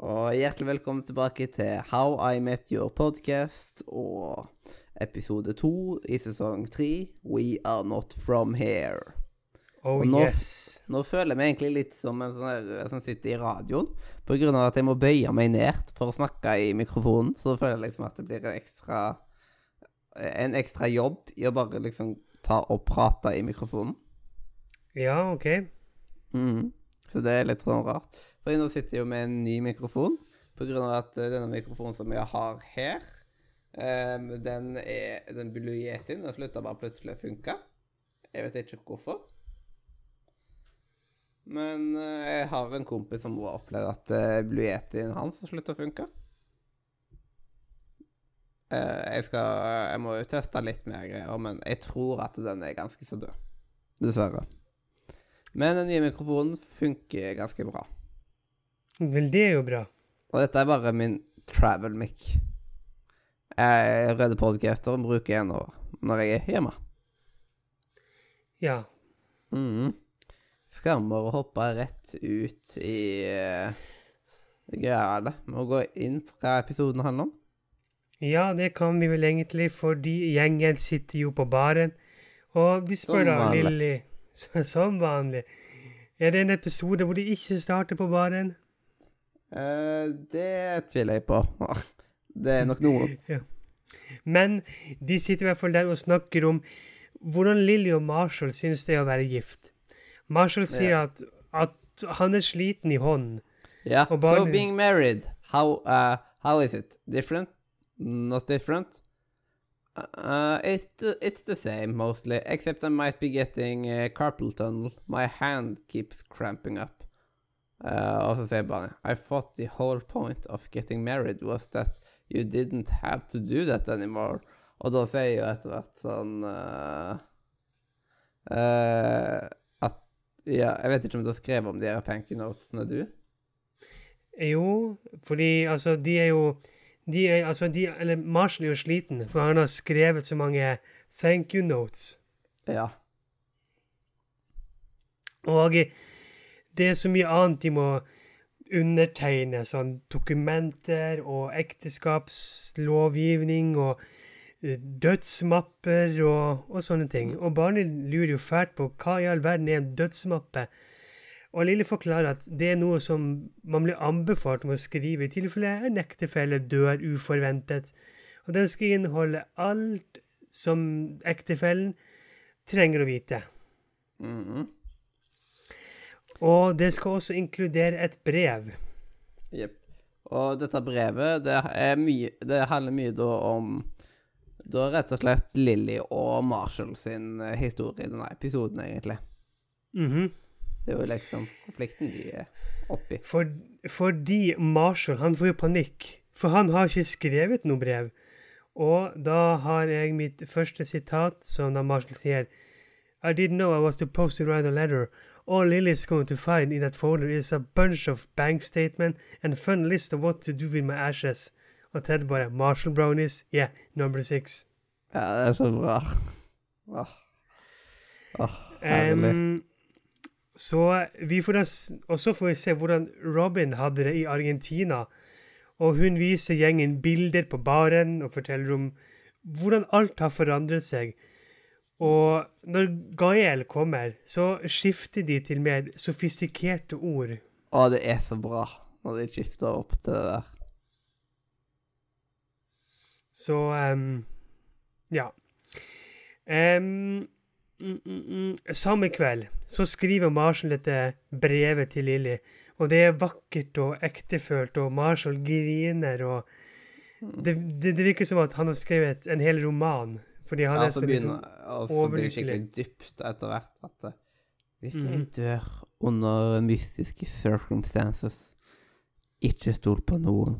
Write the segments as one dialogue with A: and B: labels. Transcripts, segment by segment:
A: Og hjertelig velkommen tilbake til How I Met Your Podcast og episode to i sesong tre, We Are Not From Here.
B: Oh
A: Og nå-
B: yes.
A: Nå føler jeg meg egentlig litt som en sånn der som sitter i radioen, på grunn av at jeg må bøye meg ned for å snakke i mikrofonen, så føler jeg liksom at det blir en ekstra en ekstra jobb i å bare liksom ta og prate i mikrofonen.
B: Ja, OK.
A: Mm. Så det er litt sånn rart. For nå sitter jeg jo med en ny mikrofon, av at eh, denne mikrofonen som jeg har her, um, den er den Blue Yetin. Den slutta bare plutselig å funke. Jeg vet ikke hvorfor. Men uh, jeg har en kompis som har opplevd at uh, Blue Yetin hans har sluttet å funke. Uh, jeg skal Jeg må jo teste litt mer greier, men jeg tror at den er ganske så død. Dessverre. Men den nye mikrofonen funker ganske bra.
B: Vel, det er jo bra.
A: Og dette er bare min travel mic. Jeg Røde podcaster bruker jeg nå når jeg er hjemme.
B: Ja.
A: Mhm. Skammer å hoppe rett ut i uh, greia med å gå inn på hva episoden handler om?
B: Ja, det kan vi vel egentlig, fordi gjengen sitter jo på baren, og de spør da. Lilly Som vanlig. Er det en episode hvor de ikke starter på baren?
A: Eh, det tviler jeg på. Det er nok noen.
B: Men de sitter i hvert fall der og snakker om hvordan Lilly og Marshall syns det er å være gift. Marshall sier
A: Ja.
B: at, at han er sliten i hånden.
A: Ja,
B: Og
A: so being married, how, uh, how is it? Different? Not different? Uh, it's, the, it's the same, mostly, except I might be getting carpal tunnel. My hand keeps cramping up. Uh, og så sier bare I thought the whole point of getting married was that you didn't have to do that anymore. Og da sier jeg jo etter hvert sånn uh, uh, at Ja, jeg vet ikke om du har skrevet om de her thank you notesene, du?
B: Jo, fordi altså, de er jo de er, altså, de, Eller Marshall er jo sliten, for han har skrevet så mange thank you notes.
A: Ja.
B: Og det er så mye annet de må undertegne, sånn dokumenter og ekteskapslovgivning og eh, dødsmapper og, og sånne ting. Og barnet lurer jo fælt på hva i all verden er en dødsmappe. Og Lille forklarer at det er noe som man blir anbefalt om å skrive i tilfelle en ektefelle dør uforventet. Og den skal inneholde alt som ektefellen trenger å vite.
A: Mhm.
B: Og det skal også inkludere et brev.
A: Jepp. Og dette brevet, det, mye, det handler mye da om da rett og slett Lilly og Marshall sin eh, historie i denne episoden, egentlig.
B: Mhm.
A: Det er jo liksom konflikten de er oppi.
B: For, fordi Marshall han får jo panikk, for han har ikke skrevet noe brev. Og da har jeg mitt første sitat, som da Marshall sier I didn't know I was supposed to write a letter. All Lily's going to find in that folder is a bunch of bank statement and fun list of what to do with my ashes. Og Ted bare Marshall brownies, yeah, number six.
A: Ja, det er så bra. Åh. Åh, herlig.
B: Um, så vi får da, og så får vi se hvordan Robin hadde det i Argentina. Og hun viser gjengen bilder på baren og forteller om hvordan alt har forandret seg. Og når Gael kommer, så skifter de til mer sofistikerte ord.
A: Å, det er så bra når de skifter opp til det der.
B: Så um, ja. Em, mm, mm, mm. Samme kveld så skriver Marshall dette brevet til Lilly. Og det er vakkert og ektefølt, og Marshall griner, og det, det, det virker som at han har skrevet en hel roman. Fordi han
A: Ja,
B: er
A: så
B: så
A: begynner
B: liksom
A: og så blir det skikkelig dypt etter hvert. At Hvis hvis jeg
B: Mhm.
A: dør under mystiske circumstances, ikke stol på noen.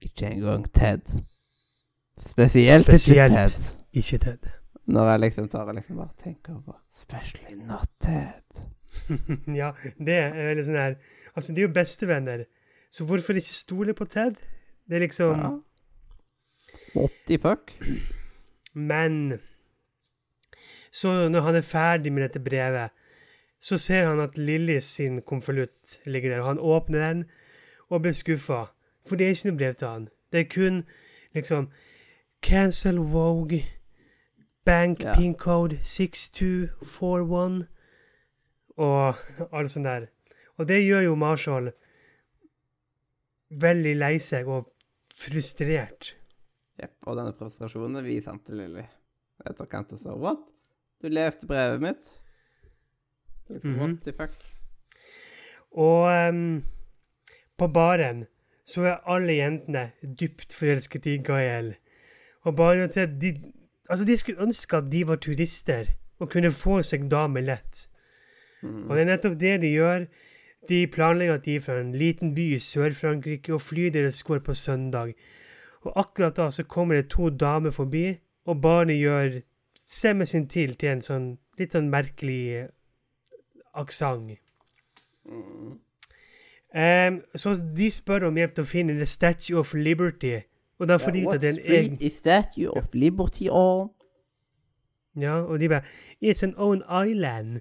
A: Ikke engang Ted. Spesielt,
B: Spesielt.
A: ikke Ted.
B: Ikke Ted.
A: Når jeg liksom tar og liksom bare tenker på Especially not Ted.
B: ja, det er veldig sånn her Altså, de er jo bestevenner, så hvorfor ikke stole på Ted? Det er liksom
A: Ja. What the fuck?
B: Men så når han er ferdig med dette brevet, så ser han at Lilly sin konvolutt ligger der. og Han åpner den og blir skuffa, for det er ikke noe brev til han. Det er kun liksom Cancel Vogue, Bank
A: Ja.
B: pin code 6241 og alt sånt der. Og det gjør jo Marshall veldig lei seg og frustrert.
A: Jep, og denne frustrasjonen viser han til Lilly. Etterkant så What? Du leste brevet mitt? Liksom,
B: -hmm.
A: What the fuck?
B: Og um, på baren så er alle jentene dypt forelsket i Gael. Og bare til de Altså, de skulle ønske at de var turister og kunne få seg damer lett. Og det er nettopp det de gjør. De planlegger at de er fra en liten by i Sør-Frankrike, og flyet deres går på søndag. Og akkurat da så kommer det to damer forbi, og barnet gjør stemmen sin til til en sånn litt sånn merkelig aksent. Um, så de spør om hjelp til å finne The Statue of Liberty. Og da får de ut at det er en egen
A: is Statue of Liberty on?
B: Ja, og de bare It's an own island.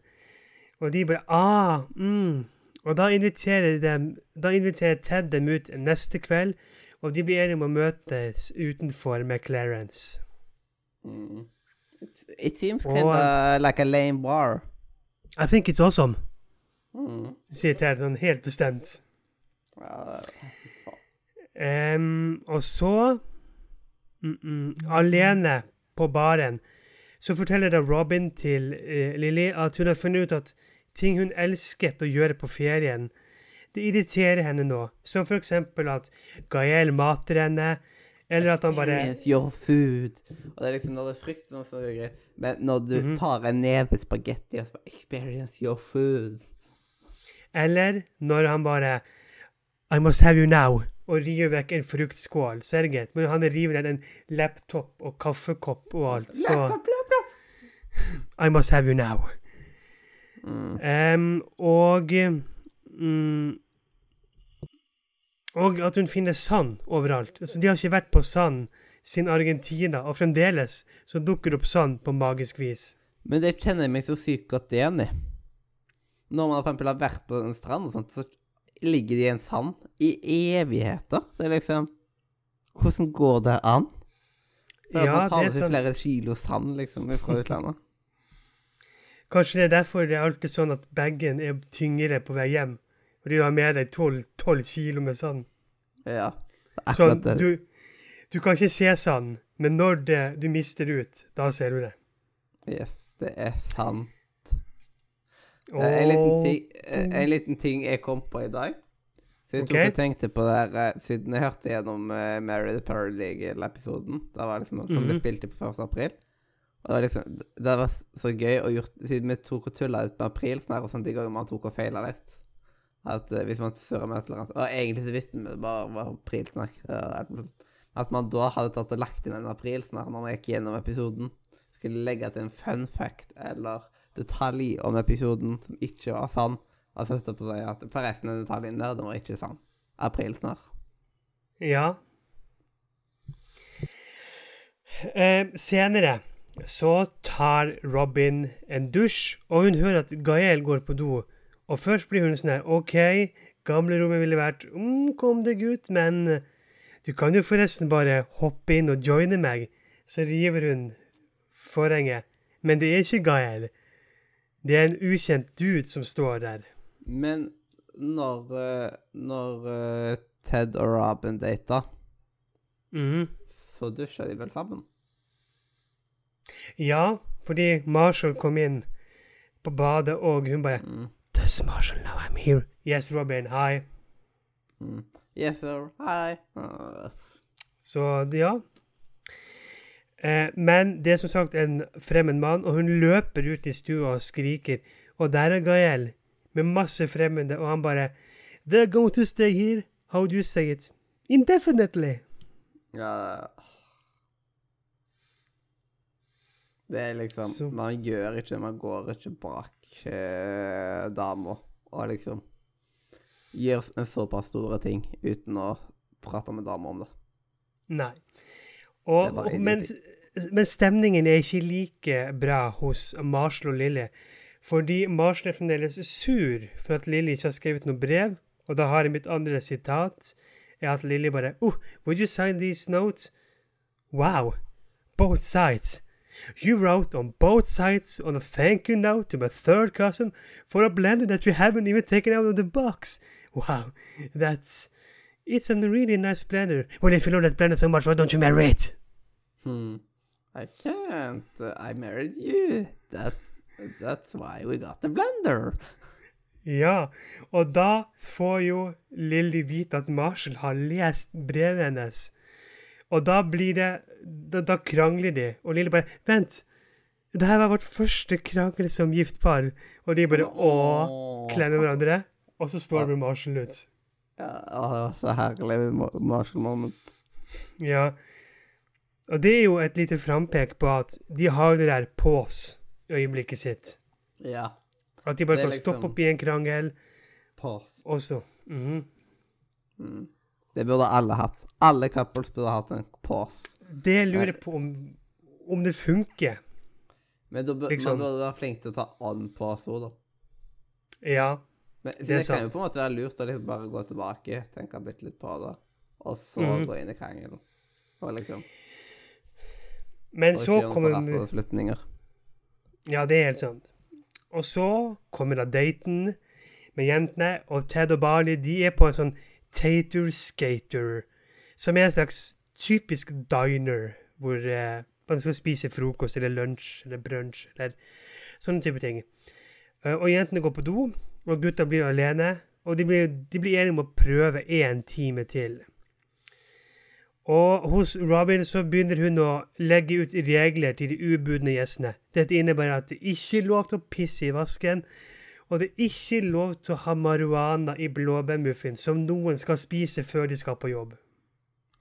B: Og de bare Ah, mm. Og da inviterer, de, da inviterer Ted dem ut neste kveld, og de blir enige om å møtes utenfor med Clarence.
A: Mm. It, it seems kind of like a lame bar.
B: I think it's awesome,
A: Mm.
B: sier Ted helt bestemt.
A: Uh.
B: Um, og så mm, mm, Alene på baren så forteller da Robin til uh, Lily at hun har funnet ut at ting hun elsket å gjøre på ferien, det irriterer henne nå. Som for eksempel at Gael mater henne, eller at han bare
A: Experience your food. Og det er liksom når det er frukt, så er det greit. Men når du
B: Mhm.
A: tar en neve spagetti og så bare Experience your food.
B: Eller når han bare I must have you now. Og river vekk en fruktskål. Så er det greit. Men han river ned en laptop og kaffekopp og alt, så I must have you now.
A: Mm.
B: Um, og mm, Og at hun finner sand overalt. Altså, de har ikke vært på sand siden Argentina, og fremdeles så dukker det opp sand på magisk vis.
A: Men det kjenner jeg meg så sykt godt igjen i. Når man for eksempel har vært på en strand og sånt, så ligger de i en sand i evigheter. Det er liksom Hvordan går det an? For
B: Ja,
A: man tar
B: det
A: med seg
B: sånn-
A: flere kilo sand liksom fra utlandet.
B: Kanskje det er derfor det er alltid sånn at bagen er tyngre på vei hjem. Fordi du har med deg 12, 12 kilo med sand.
A: Ja.
B: Sånn, du, du kan ikke se sand, men når det, du mister det ut, da ser du det.
A: Yes, det er sant. Eh, En liten, ting, eh, en liten ting jeg kom på i dag. Så jeg tok og tenkte på det her eh, Siden jeg hørte gjennom uh, Mary the Paralegal-episoden. Det var liksom Som ble
B: Mhm.
A: spilt inn på 1. april. Og det var liksom Det var så gøy å gjøre Siden vi tok og tulla litt med april sånn her, og sånn de ganger man tok og feila litt. At uh, hvis man surra med et eller annet Og egentlig så visste vi bare var aprilsnakk. At man da hadde tatt og lagt inn en aprilsnarr når man gikk gjennom episoden. Skulle legge til en fun fact eller detalj om episoden som ikke var sann. Og sette på seg at forresten den detaljen der, den var ikke sann. Aprilsnarr.
B: Ja. Eh, senere så tar Robin en dusj, og hun hører at Gael går på do. Og først blir hun sånn her OK, gamlerommet ville vært mm, Kom deg ut, men du kan jo forresten bare hoppe inn og joine meg. Så river hun forhenget. Men det er ikke Gael. Det er en ukjent dude som står der.
A: Men når, eh, når eh, Ted og Robin data,
B: Mhm.
A: så dusja de vel sammen?
B: Ja, fordi Marshall kom inn på badet, og hun bare
A: Mm.
B: Does Marshall now I'm here? Yes, Robin. Hi.
A: Mm. Yes, sir. Hi. Uh,
B: Så ja. Eh, men det er som sagt en fremmed mann, og hun løper ut i stua og skriker. Og der er Gael med masse fremmede, og han bare They're going to stay here. How do you say it? Indefinitely.
A: ja Det er liksom
B: Så-
A: Man gjør ikke Man går ikke bak eh, dama og liksom gjør en såpass store ting uten å prate med dama om det.
B: Nei. Og,
A: det
B: og, men, men stemningen er ikke like bra hos Marsel og Lilly. Fordi Marsel er fremdeles sur for at Lilly ikke har skrevet noe brev. Og da har jeg mitt andre sitat, er at Lilly bare oh, Would you sign these notes? Wow. Both sides. You wrote on both sides on a thank you note to my third cousin for a blender that you haven't even taken out of the box. Wow. That's It's a really nice blender. Well, if you love that blender so much, why don't you marry it?
A: Hmm. I can't. I married you. That, that's why we got the blender.
B: Ja, og da får jo Lilly vite at Marshall har lest brevet hennes. Og da blir det Da, da krangler de, og Lille bare Vent! Det her var vårt første krangel som gift par. Og de bare Å, klemmer hverandre. Og så står det Marshall ut.
A: Ja, det var så herlig Mar- Marshall moment.
B: Ja. Og det er jo et lite frampek på at de har det der pause-øyeblikket sitt.
A: Ja.
B: At de bare kan
A: liksom stoppe
B: opp i en krangel,
A: Pause.
B: og så mhm.
A: Mm. Det burde alle hatt. Alle couples burde hatt en pause.
B: Det lurer jeg på om, om det funker.
A: Men da bør,
B: Liksom.
A: man burde være flink til å ta on pause òg, da.
B: Ja.
A: Men det,
B: Det
A: kan jo på en måte være lurt å liksom bare gå tilbake, tenke bitte litt på det, og så
B: mm.
A: gå inn i krangelen. Og liksom
B: Men
A: og
B: så kommer. Ja, det er helt sant. Og så kommer da daten med jentene, og Ted og Barney de er på en sånn tater skater, som er en slags typisk diner, hvor eh, man skal spise frokost eller lunsj eller brunsj eller sånne type ting. Eh, og jentene går på do, og gutta blir alene, og de blir, de blir enige om å prøve én time til. Og hos Robin så begynner hun å legge ut regler til de ubudne gjestene. Dette innebærer at det ikke er lov til å pisse i vasken, og det er ikke lov til å ha marihuana i blåbærmuffins som noen skal spise før de skal på jobb.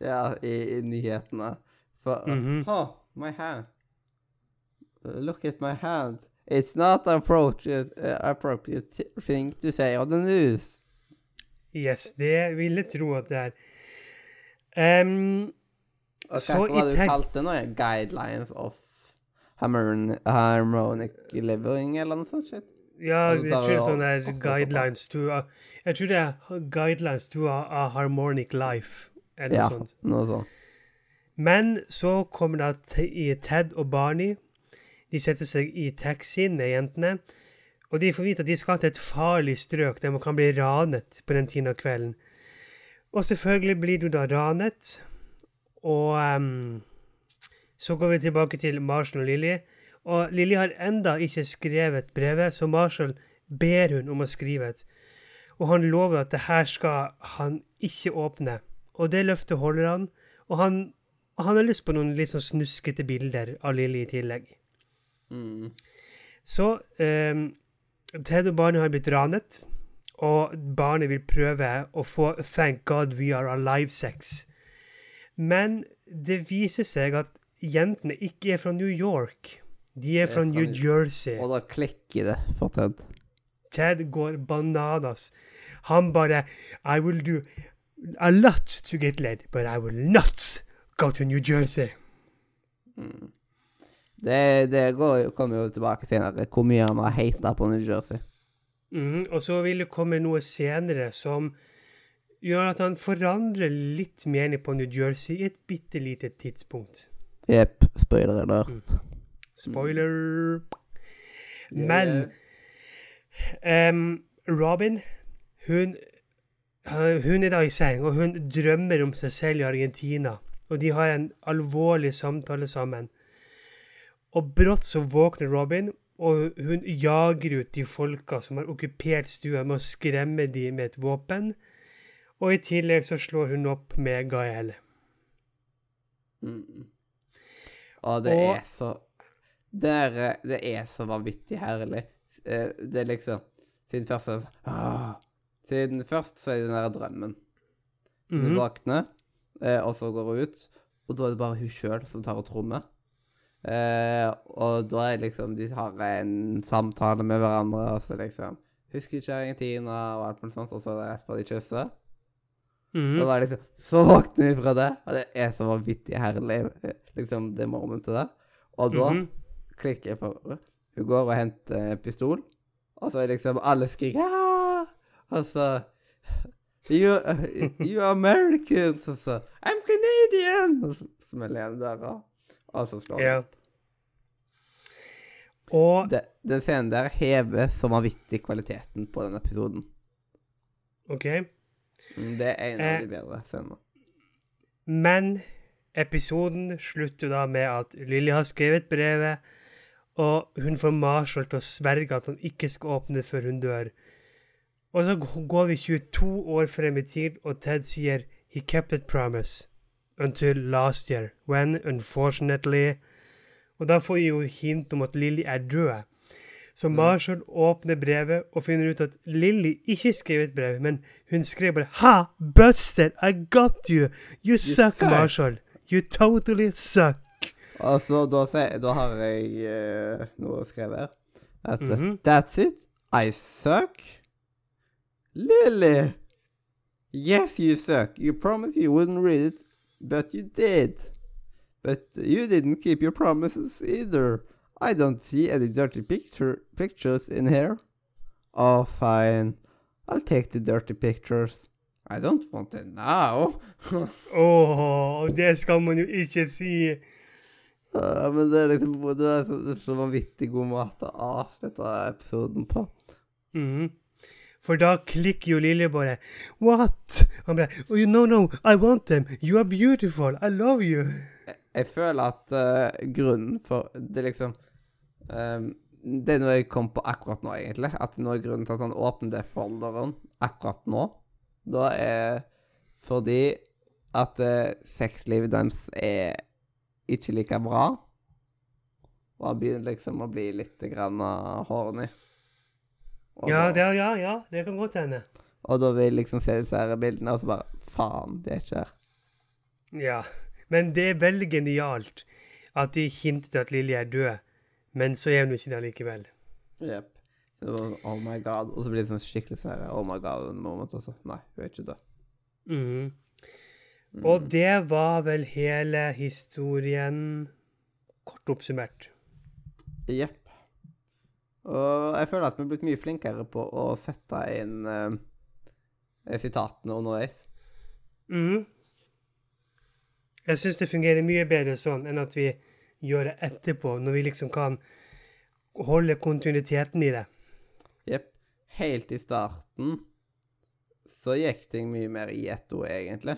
A: Ja, i, i nyhetene. For
B: mm
A: -hmm. oh, my hand. Look at my hand. It's not appropriate, uh, appropriate thing to say on the news.
B: Yes, det vil jeg tro at det er. Um,
A: okay,
B: Så
A: hva
B: i
A: du kalte nå? Guidelines of harmonic living, eller noe sånt shit?
B: Ja, jeg tror det er sånn der guidelines to a, Jeg tror det er guidelines to a, a harmonic life, eller noe
A: Ja,
B: sånt.
A: noe sånt.
B: Men så kommer da at Ted og Barney. De setter seg i taxien med jentene. Og de får vite at de skal til et farlig strøk der man kan bli ranet på den tiden av kvelden. Og selvfølgelig blir du da ranet. Og um, så går vi tilbake til Marshall og Lilly. Og Lilly har enda ikke skrevet brevet, så Marshall ber hun om å skrive et. Og han lover at det her skal han ikke åpne. Og det løftet holder han. Og han, han har lyst på noen litt sånn snuskete bilder av Lilly i tillegg.
A: Mm.
B: Så ehm, Ted og barnet har blitt ranet, og barnet vil prøve å få 'Thank God we are alive'-sex. Men det viser seg at jentene ikke er fra New York. De er fra New Jersey.
A: Og da klikker det Ted.
B: Ted går bananas. Han bare I will do a lot to get laid, but I will not go to New Jersey.
A: Mm. Det, det går, jo- kommer jo tilbake til, hvor mye han har hata på New Jersey.
B: Mm, og så vil det komme noe senere som gjør at han forandrer litt mening på New Jersey i et bitte lite tidspunkt.
A: Jepp. Spoiler alert.
B: Spoiler. Men um, Robin, hun, hun er da i seng, og hun drømmer om seg selv i Argentina. Og de har en alvorlig samtale sammen. Og brått så våkner Robin, og hun jager ut de folka som har okkupert stua, med å skremme de med et våpen. Og i tillegg så slår hun opp med Gael.
A: Mm. Og det
B: Og-
A: er så det er, det er så vanvittig herlig. Eh, Det er liksom Siden først så er det sånn, «Åh». Siden først så er det den der drømmen. Hun
B: Mhm.
A: våkner, eh, og så går hun ut, og da er det bare hun sjøl som tar og trommer. Eh, og da er liksom De har en samtale med hverandre, og så liksom Husker ikke Argentina og alt mulig sånt, og så er rett før de kysser.
B: Mm.
A: Og da er liksom Så våkner vi fra det, og det er så vanvittig herlig, eh, liksom, det momentet der. Og da
B: Mhm.
A: Klikker jeg for Hun går og henter pistol, og så er liksom alle skriker Aah! Og så You, you Americans! Og så I'm Canadian! Og så smeller jeg døra, og så slår hun.
B: Og
A: Det, den scenen der hever så vanvittig kvaliteten på den episoden.
B: OK.
A: Mm, Det er en av
B: Eh.
A: de bedre scenene.
B: Men episoden slutter da med at Lilly har skrevet brevet, og hun får Marshall til å sverge at han ikke skal åpne før hun dør. Og så går vi 22 år frem i tid, og Ted sier he kept it promise until last year, when unfortunately Og da får vi jo hint om at Lilly er død. Så Marshall åpner brevet og finner ut at Lilly ikke skrev et brev, men hun skrev bare Ha! Buster! I got you! You suck,
A: suck.
B: Marshall! You totally suck!
A: Og så da, da har jeg eh, noe skrevet. At eh,
B: Mhm.
A: That's it. I suck. Lily. Yes, you suck. You promised you wouldn't read it, but you did. But you didn't keep your promises either. I don't see any dirty picture pictures in here. Oh, fine. I'll take the dirty pictures. I don't want them now.
B: Åh, det skal man jo ikke si!
A: Ja, men det er liksom det er så, så vanvittig god måte å avslutte episoden på.
B: Mhm. For da klikker jo Lilje bare What? Han bare oh, No, no, I want them. You are beautiful. I love you.
A: Jeg føler at uh, grunnen for Det liksom um, Det er noe jeg kom på akkurat nå, egentlig. At noe er grunnen til at han åpner det folderen akkurat nå, da er fordi at uh, sexlivet deres er ikke like bra. Og han begynner liksom å bli litt grann uh, horny. Og
B: Ja, det, ja, ja, det kan godt hende.
A: Og da vil liksom se disse her bildene, og så bare Faen, det er ikke her.
B: Ja. Men det er veldig genialt at de hintet at Lilly er død, men så er hun ikke det likevel.
A: Jepp. Oh my god. Og så blir det sånn skikkelig sånn oh my god-moment også. Nei, hun er ikke død.
B: Mhm.
A: Mm.
B: Og det var vel hele historien kort oppsummert.
A: Jepp. Og jeg føler at vi er blitt mye flinkere på å sette inn uh, sitatene underveis.
B: Mm. Jeg syns det fungerer mye bedre sånn enn at vi gjør det etterpå, når vi liksom kan holde kontinuiteten i det.
A: Jepp. Helt i starten så gikk ting mye mer i ett ord, egentlig.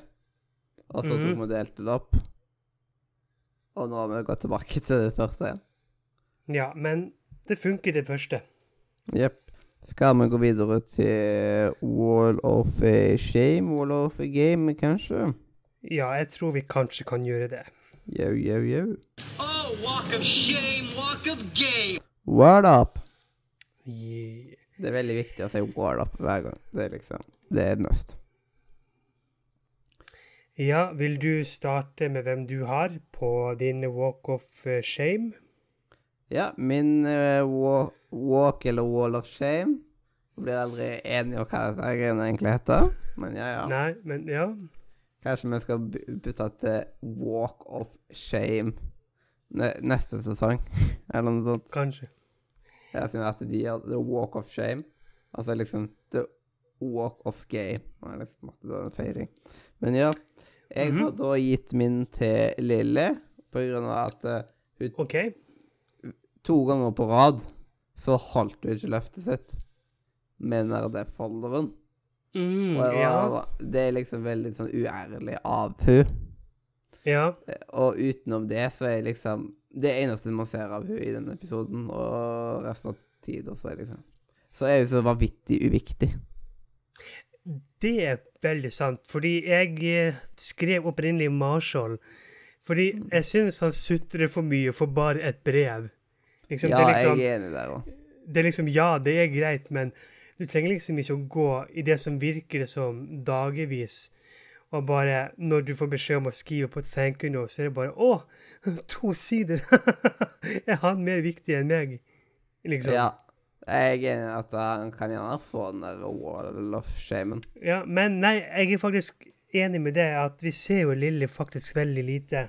A: Og så tok
B: Mhm.
A: vi og delte det opp. Og nå har vi gått tilbake til det første igjen.
B: Ja, men det funker, det første.
A: Jepp. Skal vi gå videre til Wall of Shame, Wall of Game, kanskje?
B: Ja, jeg tror vi kanskje kan gjøre det.
A: Yo, yo, yo.
C: Oh, walk of shame, walk of game.
A: What up?
B: Yeah.
A: Det er veldig viktig å si what up hver gang. Det er liksom Det er must.
B: Ja, vil du starte med hvem du har på din walk of eh, shame?
A: Ja, min uh, wa walk eller wall of shame Jeg blir aldri enig om hva dette greiene egentlig heter. Men ja, ja.
B: Nei, men ja.
A: Kanskje vi skal by- bytte til walk of shame ne neste sesong, eller noe sånt.
B: Kanskje.
A: Ja, siden at de gjør the walk of shame. Altså liksom the walk of game. Liksom det er en feiring. Men ja, jeg har
B: Mhm.
A: da gitt min til Lilly på grunn av at eh, hun
B: okay.
A: to ganger på rad så holdt hun ikke løftet sitt med folderen.
B: Mm,
A: Og det,
B: ja.
A: var, det er liksom veldig sånn uærlig av hun.
B: Ja.
A: Og utenom det så er liksom Det eneste man ser av hun i denne episoden, og resten av tida, så er liksom Så er hun så vanvittig uviktig.
B: Det er veldig sant, fordi jeg eh, skrev opprinnelig Marshall. Fordi
A: Mm.
B: jeg synes han sutrer for mye for bare et brev. Liksom,
A: Ja,
B: det, er liksom,
A: jeg er enig der òg.
B: det er liksom Ja, det er greit, men du trenger liksom ikke å gå i det som virker som dagevis. Og bare når du får beskjed om å skrive på thank you note, så er det bare Å! To sider! er han mer viktig enn meg? Liksom.
A: Ja. Jeg er enig i at han kan gjerne få den der wall of shamen.
B: Ja, men nei, jeg er faktisk enig med det at vi ser jo Lilly faktisk veldig lite.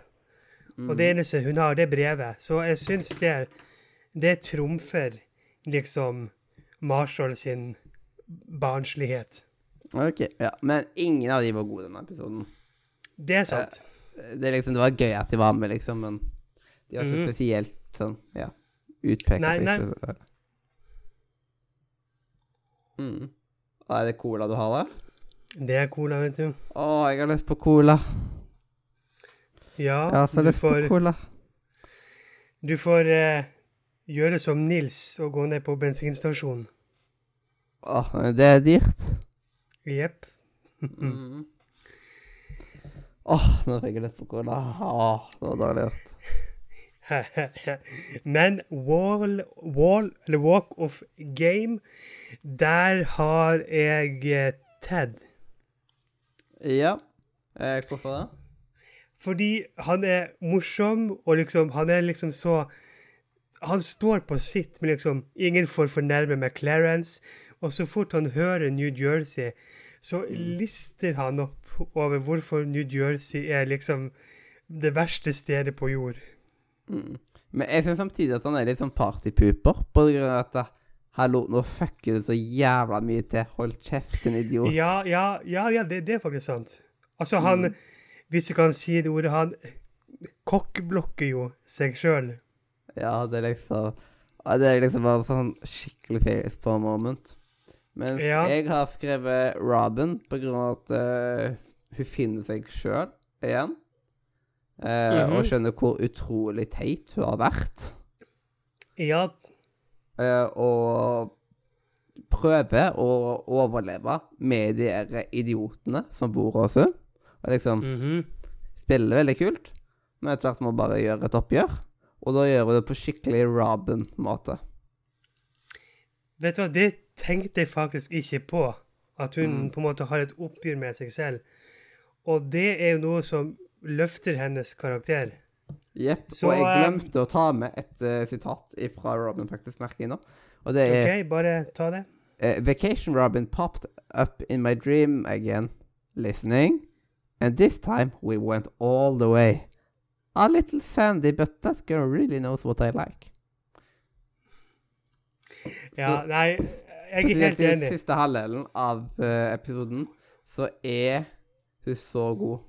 B: Og det eneste hun har, det er brevet. Så jeg syns det, det trumfer liksom Marshall sin barnslighet.
A: Ok, ja. Men ingen av de var gode i denne episoden.
B: Det er sant.
A: Det, er liksom, det var gøy at de var med, liksom, men de var ikke
B: mm.
A: spesielt sånn, ja, utpekt.
B: Nei, nei.
A: Mm. Er det cola du har da?
B: Det er cola, vet du.
A: Å, jeg har lyst på cola.
B: Ja,
A: Jeg har så
B: du
A: får, på cola.
B: du får eh, gjøre som Nils og gå ned på bensinstasjonen.
A: Åh, det er dyrt.
B: Jepp.
A: Mm. Åh, nå fikk jeg lyst på cola. Åh, det var dårlig gjort.
B: Men wall, wall, eller Walk of Game, der har jeg eh, Ted.
A: Ja. Eh, hvorfor det?
B: Fordi han er morsom, og liksom, han er liksom så Han står på sitt, men liksom Ingen får fornærme med Clarence. Og så fort han hører New Jersey, så lister han opp over hvorfor New Jersey er liksom det verste stedet på jord.
A: Mm. Men jeg syns samtidig at han er litt sånn partypooper. På grunn av at eh, Hallo, nå fucker du så jævla mye til. Hold kjeft, din idiot.
B: Ja, ja, ja, ja det, det er faktisk sant. Altså, han Hvis jeg kan si det ordet, han kokkblokker jo seg sjøl.
A: Ja, det er liksom Det er liksom bare sånn skikkelig face på moment. Mens
B: Ja.
A: jeg har skrevet Robin på grunn av at uh, hun finner seg sjøl igjen. Eh,
B: -hmm.
A: Og skjønner hvor utrolig teit hun har vært.
B: Ja,
A: Uh, og prøver å overleve med de idiotene som bor hos henne. Og liksom
B: mhm.
A: spiller veldig kult, men etter hvert må bare gjøre et oppgjør. Og da gjør hun det på skikkelig Robin-måte.
B: Vet du hva, det tenkte jeg faktisk ikke på. At hun
A: Mm.
B: på en måte har et oppgjør med seg selv. Og det er jo noe som løfter hennes karakter.
A: Jepp. Og jeg
B: eh,
A: glemte å ta med et uh, sitat fra Robin, faktisk, merker jeg nå. Og det er
B: OK, bare ta det.
A: Uh, Vacation Robin popped up in my dream again, listening. And this time we went all the way. A little sandy, but that girl really knows what I like.
B: Ja,
A: Så-
B: nei, jeg er helt
A: enig. i siste halvdelen av uh, episoden så er hun så god.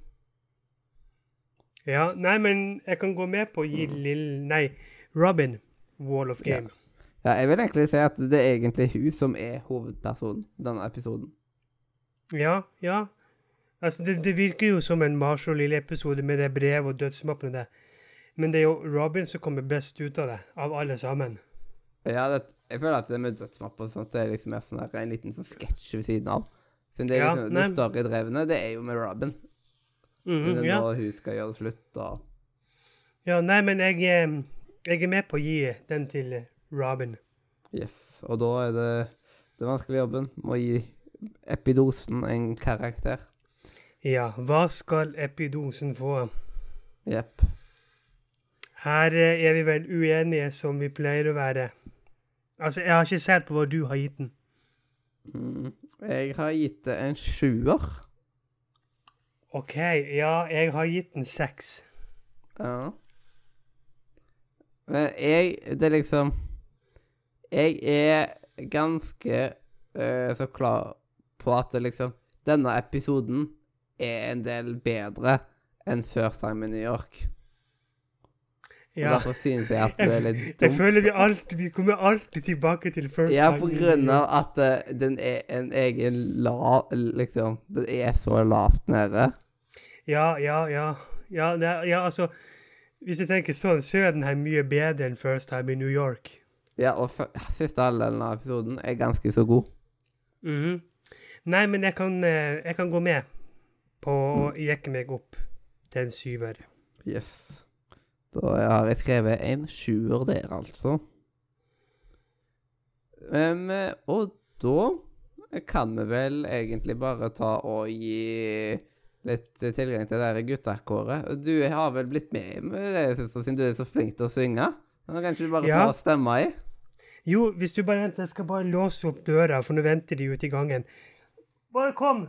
B: Ja, nei, men jeg kan gå med på å gi Lill... Nei, Robin Wall of Game.
A: Ja, jeg vil egentlig si at det er egentlig hun som er hovedpersonen denne episoden.
B: Ja, ja. Altså, det, det virker jo som en Marshall Lille-episode med det brevet og dødsmappene der. Men det er jo Robin som kommer best ut av det, av alle sammen.
A: Ja, det, jeg føler at det med dødsmapper og sånt, det er liksom mer sånn en liten sånn sketsj ved siden av. Siden det er
B: Ja,
A: liksom, det større drevne, det er jo med Robin.
B: Mhm,
A: det er
B: ja.
A: når hun skal gjøre det slutt, da.
B: ja, nei, men jeg, jeg er med på å gi den til Robin.
A: yes. Og da er det den vanskelige jobben med å gi epidosen en karakter.
B: Ja, hva skal epidosen få?
A: Jepp.
B: Her eh, er vi vel uenige som vi pleier å være. Altså, jeg har ikke sett på hva du har gitt den.
A: Mm. Jeg har gitt det en sjuer.
B: OK, ja, jeg har gitt den seks.
A: Ja. Men jeg Det er liksom Jeg er ganske uh, så klar på at det liksom Denne episoden er en del bedre enn First Time in New York. Og
B: Ja.
A: derfor synes jeg at det er litt dumt.
B: Jeg føler vi alltid Vi kommer alltid tilbake til First
A: Ja,
B: Time
A: på grunn av at uh, den er en egen lav Liksom Den er så lavt nede.
B: Ja, ja, ja. Ja, ne- ja, altså Hvis jeg tenker sånn, så er den her mye bedre enn First Time in New York.
A: Ja, og siste halvdelen av episoden er ganske så god.
B: Mhm. Nei, men jeg kan, eh, jeg kan gå med på å
A: Mm.
B: jekke meg opp til en syver.
A: Yes. Da har jeg skrevet en sjuer der, altså. Um, og da kan vi vel egentlig bare ta og gi litt eh, tilgang til det der guttakåret. Og Du har vel blitt med med det, siden du er så flink til å synge? Kan ikke du bare
B: Ja.
A: ta stemma i?
B: Jo, hvis du bare venter, jeg skal bare låse opp døra, for nå venter de ute i gangen. Bare kom!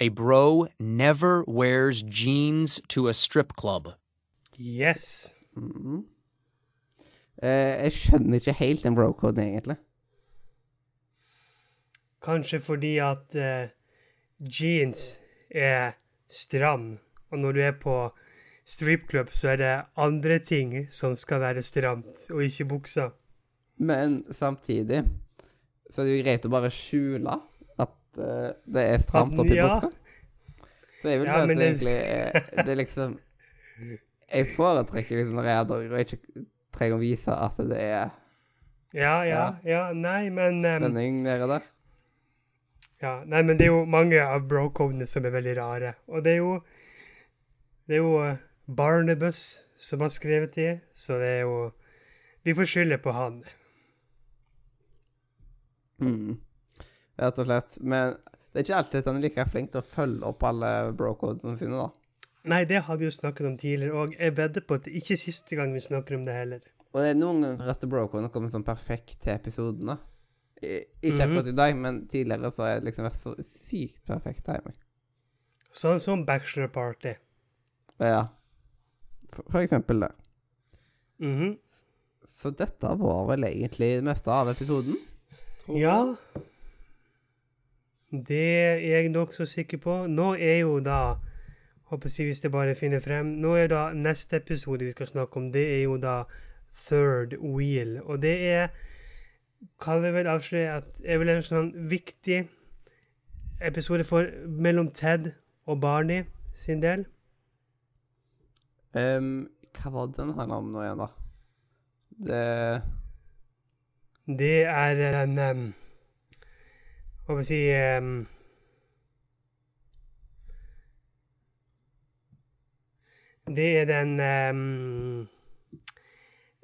D: A bro never wears jeans to a strip club.
B: Yes.
A: Mhm. Eh, jeg skjønner ikke helt den bro-koden, egentlig.
B: Kanskje fordi at uh, jeans er stram, og når du er på stripklubb, så er det andre ting som skal være stramt, og ikke buksa.
A: Men samtidig så er det jo greit å bare skjule det er stramt oppi
B: ja.
A: buksa. Så jeg vil
B: Ja,
A: si at det egentlig er Det er liksom Jeg foretrekker liksom når jeg er dogger og ikke trenger å vise at det er
B: Ja, ja, ja, nei, men
A: spenning nede der.
B: Ja, nei, men det er jo mange av bro-kodene som er veldig rare. Og det er jo Det er jo eh, Barnabas som har skrevet de, så det er jo Vi får skylde på han.
A: Mm. Rett og slett. Men det er ikke alltid at han er like flink til å følge opp alle bro-codene sine, da.
B: Nei, det har vi jo snakket om tidligere, og jeg vedder på at det ikke er siste gang vi snakker om det heller.
A: Og det er noen ganger at bro-codene kommer sånn perfekt til episodene. Ikke
B: Mhm.
A: akkurat i dag, men tidligere så har det liksom vært så sykt perfekt timing.
B: Sånn som Bachelor Party.
A: Ja. For, for eksempel det.
B: Mhm.
A: Så dette var vel egentlig det meste av episoden? tror jeg.
B: Det er jeg nokså sikker på. Nå er jo da Håper si hvis det bare finner frem. Nå er da neste episode vi skal snakke om, det er jo da Third Wheel. Og det er Kan vi vel avsløre at er vel en sånn viktig episode for mellom Ted og Barney sin del.
A: Um, hva var den her om nå igjen, da? Det
B: Det er en um, Hva skal vi si um, Det er den um,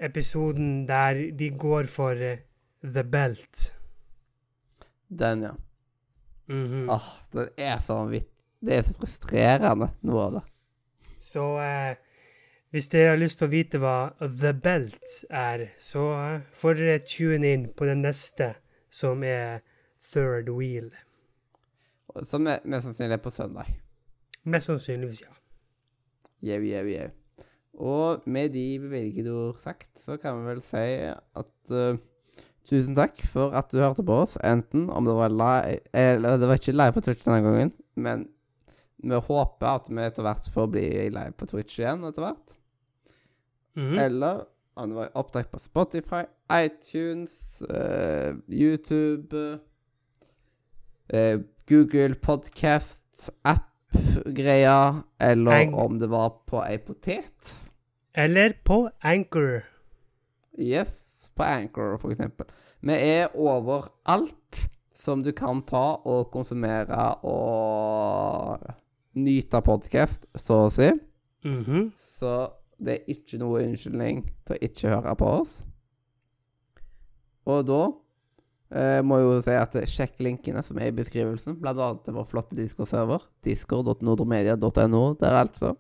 B: episoden der de går for uh, The Belt.
A: Den, ja.
B: Mhm.
A: Åh, den er så vanvittig. Det er så frustrerende, noe av det.
B: Så uh, hvis dere har lyst til å vite hva The Belt er, så uh, får dere tune inn på den neste, som er Third Wheel.
A: Som er mest sannsynlig er på søndag.
B: Mest sannsynligvis, ja.
A: Jau, jau, jau. Og med de bevilgede ord sagt, så kan vi vel si at uh, tusen takk for at du hørte på oss. Enten om det var live Eller det var ikke live på Twitch denne gangen, men vi håper at vi etter hvert får bli live på Twitch igjen etter hvert.
B: Mhm.
A: Eller om det var opptak på Spotify, iTunes, uh, YouTube eh, Google Podcast, app-greia, eller
B: Ang-
A: om det var på ei potet.
B: Eller på Anchor.
A: Yes, på Anchor, for eksempel. Vi er overalt som du kan ta og konsumere og nyte podkast, så å si.
B: Mhm.
A: Så det er ikke noe unnskyldning til å ikke høre på oss. Og da eh, må jo si at sjekk linkene som er i beskrivelsen, bl.a. til vår flotte Discord-server. Discord.nordremedia.no der, altså.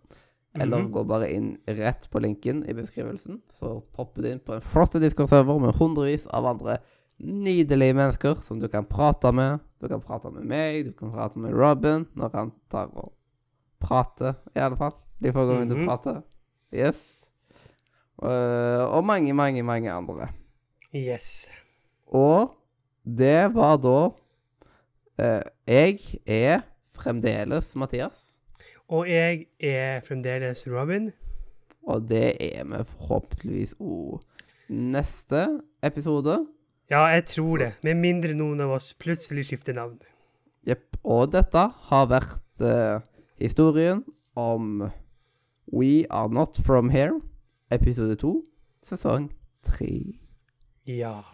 A: Eller
B: Mhm.
A: gå bare inn rett på linken i beskrivelsen, så popper du inn på en flott Discord-server med hundrevis av andre nydelige mennesker som du kan prate med. Du kan prate med meg, du kan prate med Robin når han tar og prater, i alle fall. De få gangene du
B: Mhm.
A: prater. Yes. Uh, og mange, mange, mange andre.
B: Yes.
A: Og det var da eh, Jeg er fremdeles Mathias.
B: Og jeg er fremdeles Robin.
A: Og det er vi forhåpentligvis òg neste episode.
B: Ja, jeg tror det. Med mindre noen av oss plutselig skifter navn.
A: Jepp. Og dette har vært eh, historien om We Are Not From Here, episode to, sesong tre.
B: Ja.